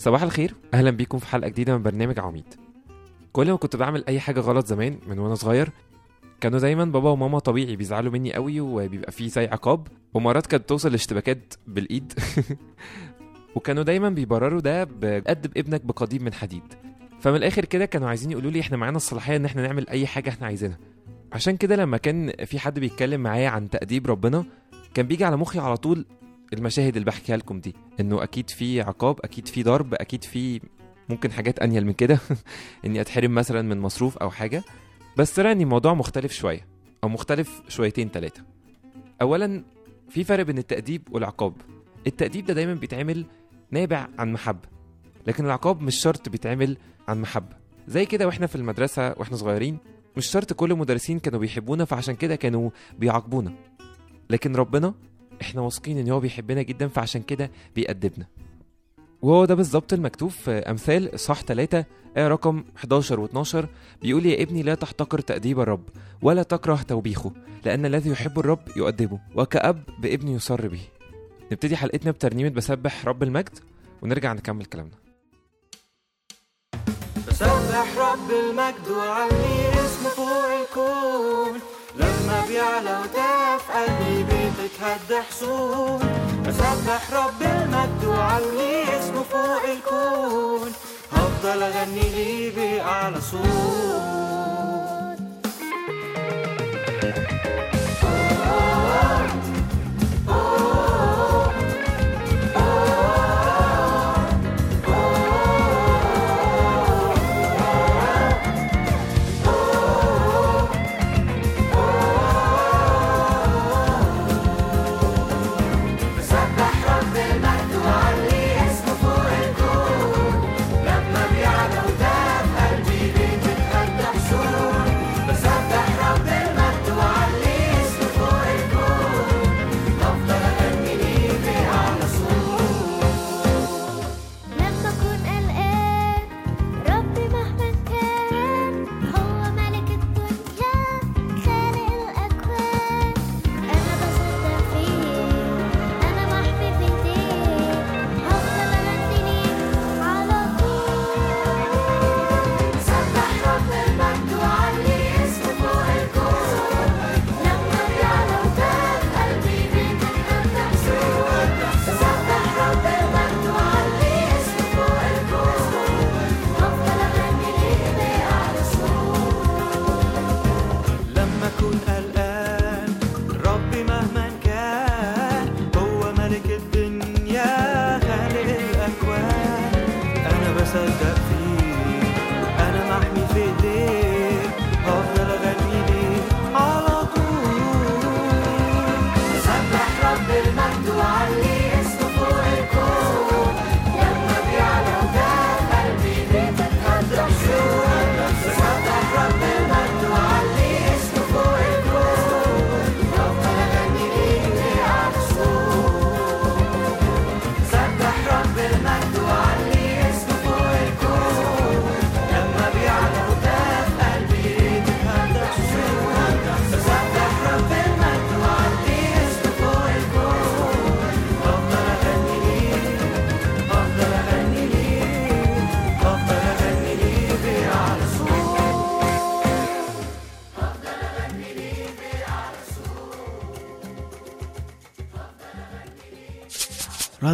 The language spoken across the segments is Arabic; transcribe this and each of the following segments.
صباح الخير. أهلا بيكم في حلقة جديدة من برنامج عميد. كل ما كنت بعمل أي حاجة غلط زمان من وأنا صغير كانوا دايما بابا وماما طبيعي بيزعلوا مني قوي وبيبقى فيه زي عقاب ومرات كانت توصل لاشتباكات بالإيد. وكانوا دايما بيبرروا ده بقدم ابنك بقضيب من حديد. فمن الآخر كده كانوا عايزين يقولوا لي إحنا معانا الصلاحية إن إحنا نعمل أي حاجة إحنا عايزينها. عشان كده لما كان في حد بيتكلم معايا عن تأديب ربنا كان بيجي على مخي على طول المشاهد اللي بحكيها لكم دي إنه أكيد في عقاب أكيد في ضرب أكيد في ممكن حاجات أنيل من كده إني أتحرم مثلا من مصروف أو حاجة. بس ان الموضوع مختلف شوية أو مختلف شويتين ثلاثة اولا في فرق بين التأديب والعقاب. التأديب ده دايما بيتعمل نابع عن محبة لكن العقاب مش شرط بيتعمل عن محبة. زي كده وإحنا في المدرسة وإحنا صغيرين مش شرط كل المدرسين كانوا بيحبونا فعشان كده كانوا بيعاقبونا. لكن ربنا إحنا واثقين إن هو بيحبنا جدا فعشان كده بيأدبنا. وهو ده بالظبط المكتوب في أمثال صح 3 آية رقم 11 و12 بيقول يا ابني لا تحتقر تأديب الرب ولا تكره توبيخه لأن الذي يحب الرب يؤدبه وكأب بابنه يصر به. نبتدي حلقتنا بترنيمة بسبح رب المجد ونرجع نكمل كلامنا. بسبح رب المجد وعلي اسمه فوق الكون. لما بيعلى وتقف قلبي بتتهد حصون بسبح رب المجد وعلي اسمه فوق الكون. هفضل أغني ليه بأعلى صوت.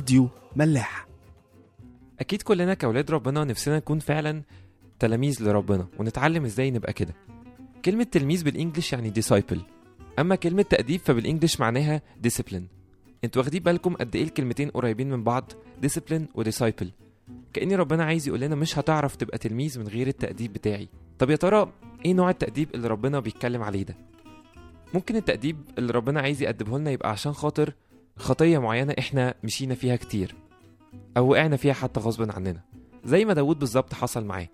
راديو ملاح. أكيد كلنا كأولاد ربنا نفسنا نكون فعلا تلاميذ لربنا ونتعلم إزاي نبقى كده. كلمة تلميذ بالانجلش يعني disciple أما كلمة تأديب فبالانجلش معناها discipline. أنتوا واخدين بالكم قد إيه الكلمتين قريبين من بعض discipline و disciple. كأن ربنا عايز يقول لنا مش هتعرف تبقى تلميذ من غير التأديب بتاعي. طب يا ترى إيه نوع التأديب اللي ربنا بيتكلم عليه ده؟ ممكن التأديب اللي ربنا عايز يأدبه لنا يبقى عشان خاطر خطية معينة إحنا مشينا فيها كتير. أو وقعنا فيها حتى غصب عننا. زي ما داود بالظبط حصل معاه.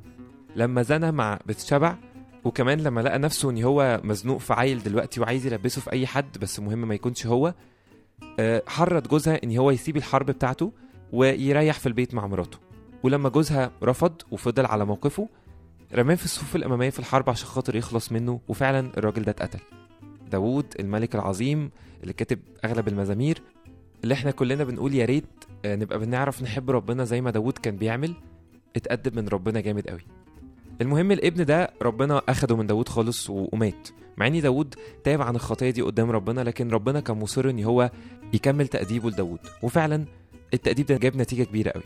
لما زنى مع بتشبع وكمان لما لقى نفسه إن هو مزنوق في عيل دلوقتي وعايز يلبسه في أي حد بس مهم ما يكونش هو آه، حرض جوزها إن هو يسيب الحرب بتاعته ويريح في البيت مع مراته. ولما جوزها رفض وفضل على موقفه رماه في الصفوف الأمامية في الحرب عشان خاطر يخلص منه وفعلا الراجل ده اتقتل. داوود الملك العظيم اللي كاتب أغلب المزامير اللي إحنا كلنا بنقول يا ريت آه، نبقى بنعرف نحب ربنا زي ما داود كان بيعمل اتأدب من ربنا جامد قوي. المهم الابن ده ربنا أخده من داود خالص ومات. مع إن داود تاب عن الخطية دي قدام ربنا لكن ربنا كان مصر إن هو يكمل تأديبه لداود وفعلا التأديب ده جاب نتيجة كبيرة قوي.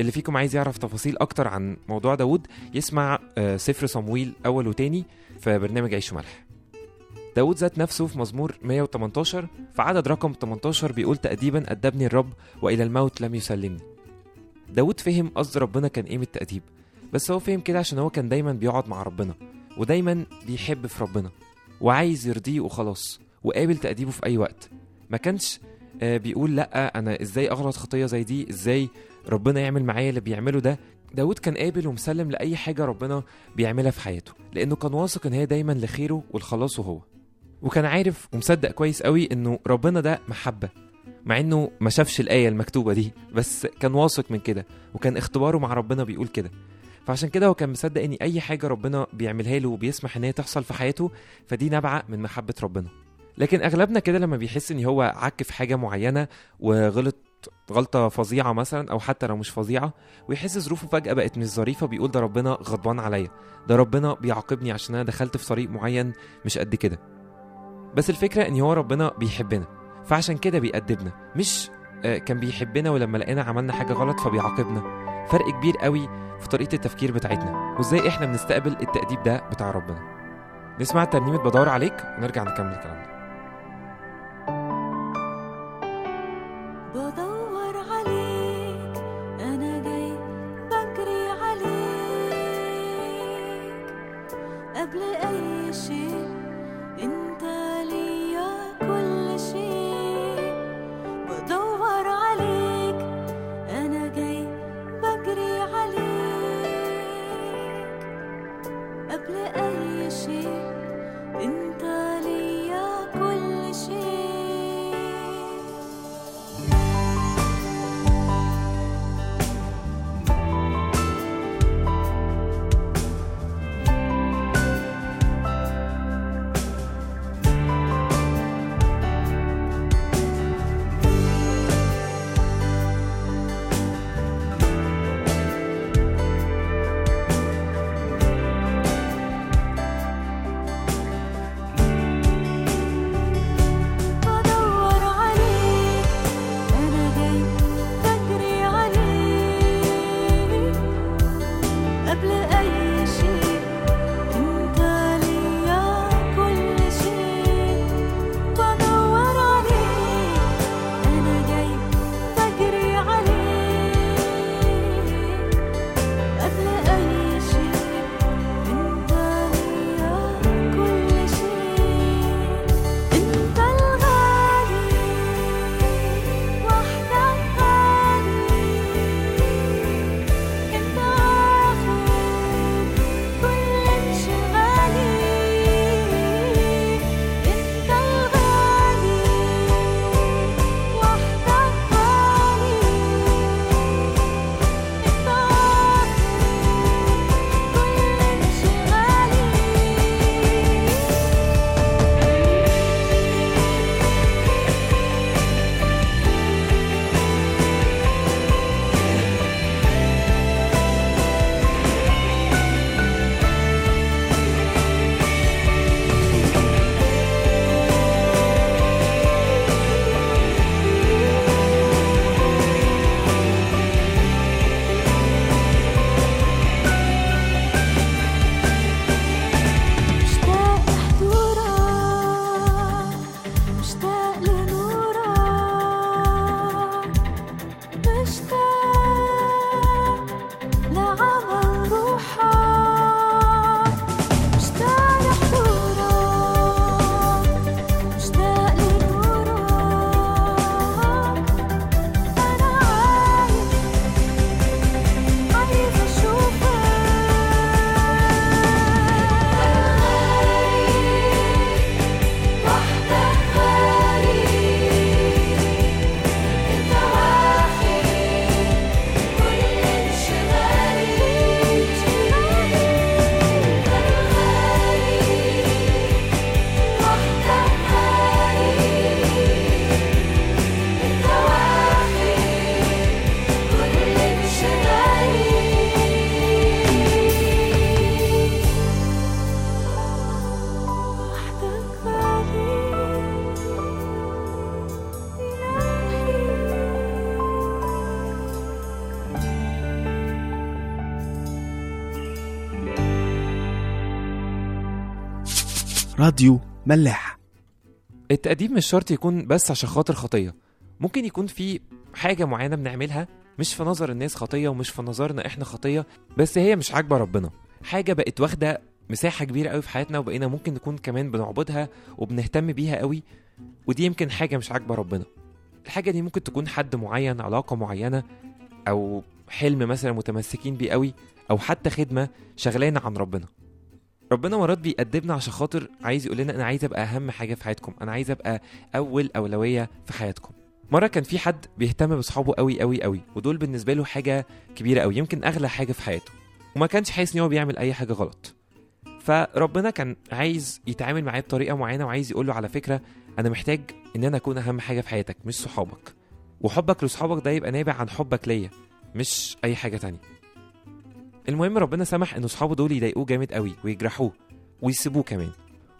اللي فيكم عايز يعرف تفاصيل أكتر عن موضوع داود يسمع آه، سفر صمويل أول وتاني في برنامج عيش وملح. داود ذات نفسه في مزمور 118 في عدد رقم 18 بيقول تأديبا أدبني الرب وإلى الموت لم يسلمني. داود فهم قصد ربنا كان إيه من التأديب بس هو فهم كده عشان هو كان دايما بيقعد مع ربنا ودايما بيحب في ربنا وعايز يرضيه وخلاص وقابل تأديبه في أي وقت. ما كانش آه، بيقول لأ أنا إزاي أغلط خطية زي دي؟ إزاي ربنا يعمل معايا اللي بيعمله ده؟ داود كان قابل ومسلم لأي حاجة ربنا بيعملها في حياته لأنه كان واثق إن هي دايما لخيره ولخلاصه هو. وكان عارف ومصدق كويس قوي إنه ربنا ده محبة مع إنه ما شافش الآية المكتوبة دي بس كان واثق من كده وكان اختباره مع ربنا بيقول كده. فعشان كده هو كان مصدق إن أي حاجة ربنا بيعملها له وبيسمح إن هي تحصل في حياته فدي نابعة من محبة ربنا. لكن أغلبنا كده لما بيحس إن هو عك في حاجة معينة وغلط غلطة فظيعة مثلا أو حتى لو مش فظيعة ويحس ظروفه فجأة بقت مش ظريفة بيقول ده ربنا غضبان عليا ده ربنا بيعاقبني عشان أنا دخلت في طريق معين مش قد كده. بس الفكرة إن هو ربنا بيحبنا فعشان كده بيأدبنا. مش آه، كان بيحبنا ولما لقينا عملنا حاجة غلط فبيعاقبنا. فرق كبير قوي في طريقة التفكير بتاعتنا. وإزاي إحنا بنستقبل التأديب ده بتاع ربنا. نسمع ترنيمه بدور عليك ونرجع نكمل كلامنا. راديو ملاح التأديب مش شرط يكون بس عشان خاطر خطية. ممكن يكون في حاجة معينة بنعملها مش في نظر الناس خطية ومش في نظرنا إحنا خطية بس هي مش عاجبة ربنا. حاجة بقت واخدة مساحة كبيرة قوي في حياتنا وبقينا ممكن نكون كمان بنعبدها وبنهتم بيها قوي ودي يمكن حاجة مش عاجبة ربنا. الحاجة دي ممكن تكون حد معين علاقة معينة أو حلم مثلا متمسكين بيه قوي أو حتى خدمة شغلانة عن ربنا. ربنا مرات بيقدمنا عشان خاطر عايز يقول لنا أنا عايز أبقى أهم حاجة في حياتكم أنا عايز أبقى أول أولوية في حياتكم. مرة كان في حد بيهتم بأصحابه قوي قوي قوي ودول بالنسبة له حاجة كبيرة قوي يمكن أغلى حاجة في حياته وما كانش حاسس إن هو بيعمل أي حاجة غلط. فربنا كان عايز يتعامل معاه بطريقة معينة وعايز يقول له على فكرة أنا محتاج إن أنا أكون أهم حاجة في حياتك مش صحابك وحبك لصحابك ده يبقى نابع عن حبك ليا مش أي حاجة تانية. المهم ربنا سمح إن صحابه دول يضايقوه جامد قوي ويجرحوه ويسيبوه كمان.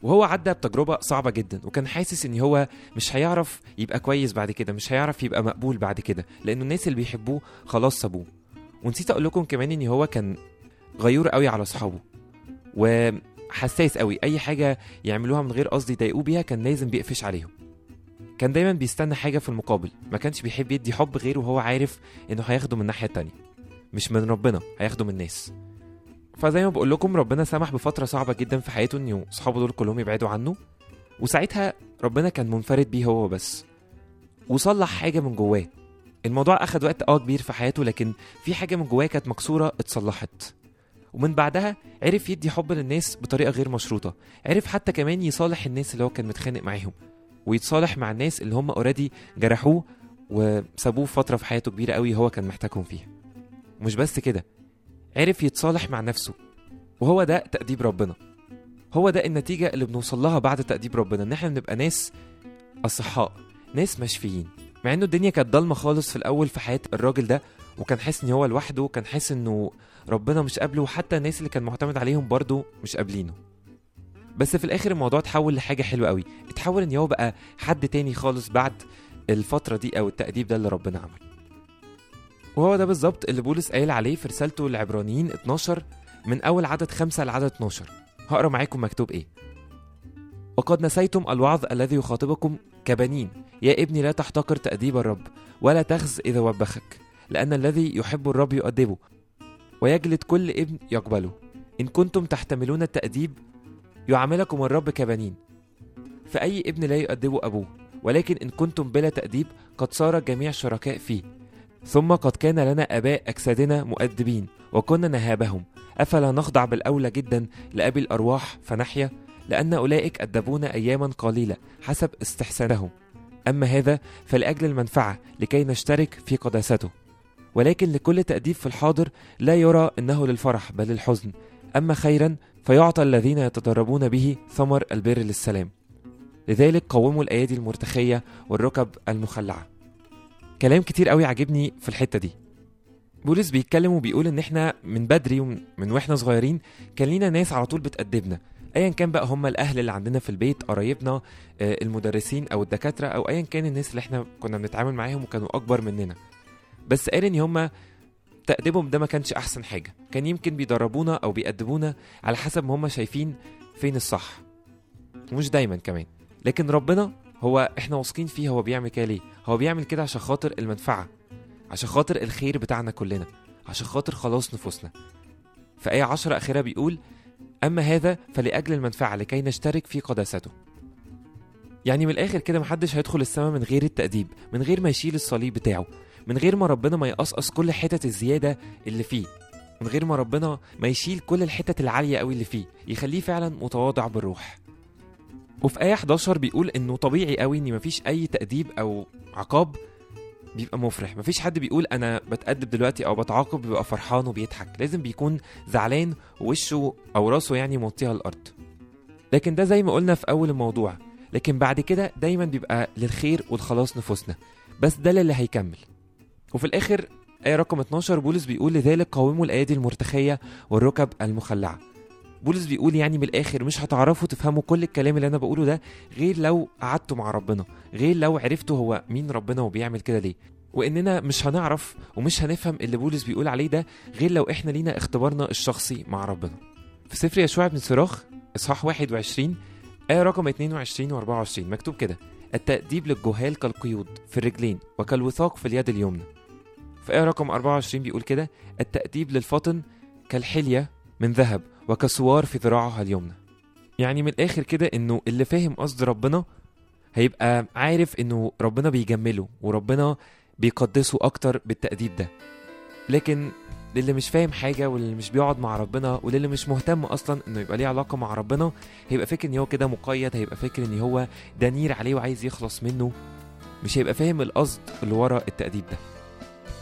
وهو عدى بتجربة صعبة جدا وكان حاسس إن هو مش هيعرف يبقى كويس بعد كده مش هيعرف يبقى مقبول بعد كده لأنه الناس اللي بيحبوه خلاص سابوه. ونسيت أقول لكم كمان إن هو كان غيور قوي على أصحابه وحساس قوي. أي حاجة يعملوها من غير قصد يضايقوه بيها كان لازم بيقفش عليهم. كان دايما بيستنى حاجة في المقابل ما كانش بيحب يدي حب غير وهو عارف إنه هياخده من الناحية التانية. مش من ربنا هياخده من الناس. فزي ما بقول لكم ربنا سمح بفترة صعبة جدا في حياته انه أصحابه دول كلهم يبعدوا عنه. وساعتها ربنا كان منفرد بيه هو بس. وصلح حاجة من جواه. الموضوع أخد وقت آه كبير في حياته لكن في حاجة من جواه كانت مكسورة اتصلحت. ومن بعدها عرف يدي حب للناس بطريقة غير مشروطة. عرف حتى كمان يصالح الناس اللي هو كان متخانق معاهم. ويتصالح مع الناس اللي هم اوريدي جرحوه وسابوه فترة في حياته كبيرة قوي هو كان محتاجهم فيها. ومش بس كده عرف يتصالح مع نفسه وهو ده تأديب ربنا. هو ده النتيجة اللي بنوصل لها بعد تأديب ربنا إن إحنا بنبقى ناس أصحاء ناس مشفيين. مع إنه الدنيا كانت ضلمة خالص في الأول في حياة الراجل ده وكان حاسس إن هو لوحده وكان حاسس إنه ربنا مش قابله وحتى الناس اللي كان معتمد عليهم برضه مش قابلينه. بس في الآخر الموضوع اتحول لحاجة حلوة قوي. اتحول إن هو بقى حد تاني خالص بعد الفترة دي أو التأديب ده اللي ربنا عمله. وهو ده بالظبط اللي بولس قايل عليه في رسالته للعبرانيين 12 من أول عدد 5 لعدد 12 هقرأ معاكم مكتوب إيه. وقد نسيتم الوعظ الذي يخاطبكم كبنين. يا ابني لا تحتقر تأديب الرب ولا تخز إذا وبخك لأن الذي يحب الرب يؤدبه ويجلد كل ابن يقبله. إن كنتم تحتملون التأديب يعاملكم الرب كبنين. فأي ابن لا يؤدبه أبوه ولكن إن كنتم بلا تأديب قد صار الجميع شركاء فيه. ثم قد كان لنا آباء أجسادنا مؤدبين وكنا نهابهم. أفلا نخضع بالأولى جدا لأبي الأرواح فنحيا؟ لأن أولئك أدبونا أياما قليلة حسب استحسانهم. أما هذا فلأجل المنفعة لكي نشترك في قداسته. ولكن لكل تأديب في الحاضر لا يرى أنه للفرح بل للحزن. أما خيرا فيعطى الذين يتدربون به ثمر البر للسلام. لذلك قوموا الأيادي المرتخية والركب المخلعة. كلام كتير قوي عاجبني في الحتة دي. بولس بيتكلم وبيقول إن إحنا من بدري ومن من وإحنا صغيرين كان لينا ناس على طول بتأدبنا ايا كان بقى هم الأهل اللي عندنا في البيت قرايبنا آه، المدرسين أو الدكاترة أو ايا كان الناس اللي إحنا كنا بنتعامل معاهم وكانوا أكبر مننا. بس قال إن هم تأديبهم ده ما كانش أحسن حاجة. كان يمكن بيدربونا أو بيأدبونا على حسب ما هم شايفين فين الصح. ومش دايما كمان. لكن ربنا هو إحنا واثقين فيه هو بيعمل كده ليه؟ هو بيعمل كده عشان خاطر المنفعة عشان خاطر الخير بتاعنا كلنا عشان خاطر خلاص نفوسنا. في آية عشرة أخيرة بيقول أما هذا فلأجل المنفعة لكي نشترك في قداسته. يعني من الآخر كده محدش هيدخل السماء من غير التأديب من غير ما يشيل الصليب بتاعه من غير ما ربنا ما يقصقص كل حتت الزيادة اللي فيه من غير ما ربنا ما يشيل كل الحتت العالية قوي اللي فيه يخليه فعلا متواضع بالروح. وفي آية 11 بيقول إنه طبيعي قوي إن مفيش أي تأديب أو عقاب بيبقى مفرح. مفيش حد بيقول أنا بتأدب دلوقتي أو بتعاقب بيبقى فرحان وبيضحك. لازم بيكون زعلان ووشه أو راسه يعني موطيها الأرض لكن ده زي ما قلنا في أول الموضوع. لكن بعد كده دايما بيبقى للخير والخلاص نفوسنا. بس ده اللي هيكمل. وفي الآخر آية رقم 12 بولس بيقول لذلك قاوموا الأيادي المرتخية والركب المخلعة. بولس بيقول يعني من الآخر مش هتعرفوا تفهموا كل الكلام اللي أنا بقوله ده غير لو قعدتوا مع ربنا غير لو عرفتوا هو مين ربنا وبيعمل كده ليه. وإننا مش هنعرف ومش هنفهم اللي بولس بيقول عليه ده غير لو إحنا لينا اختبارنا الشخصي مع ربنا. في سفر يشوع بن صراخ إصحاح 21 آية رقم 22 و 24 مكتوب كده التأديب للجهال كالقيود في الرجلين وكالوثاق في اليد اليمنى. في آية رقم 24 بيقول كده التأديب للفطن كالحلية من ذهب وكسوار في ذراعها اليمنى. يعني من الآخر كده إنه اللي فاهم قصد ربنا هيبقى عارف إنه ربنا بيجمله وربنا بيقدسه أكتر بالتأديب ده. لكن للي مش فاهم حاجة واللي مش بيقعد مع ربنا وللي مش مهتم أصلا إنه يبقى ليه علاقة مع ربنا هيبقى فاكر إن هو كده مقيد هيبقى فاكر إن هو دنير عليه وعايز يخلص منه. مش هيبقى فاهم القصد اللي ورا التأديب ده.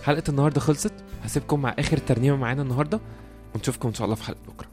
حلقة النهاردة خلصت. هسيبكم مع آخر ترنيمة معانا النهاردة. ونشوفكم إن شاء الله في حلقة بكره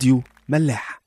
راديو ملاح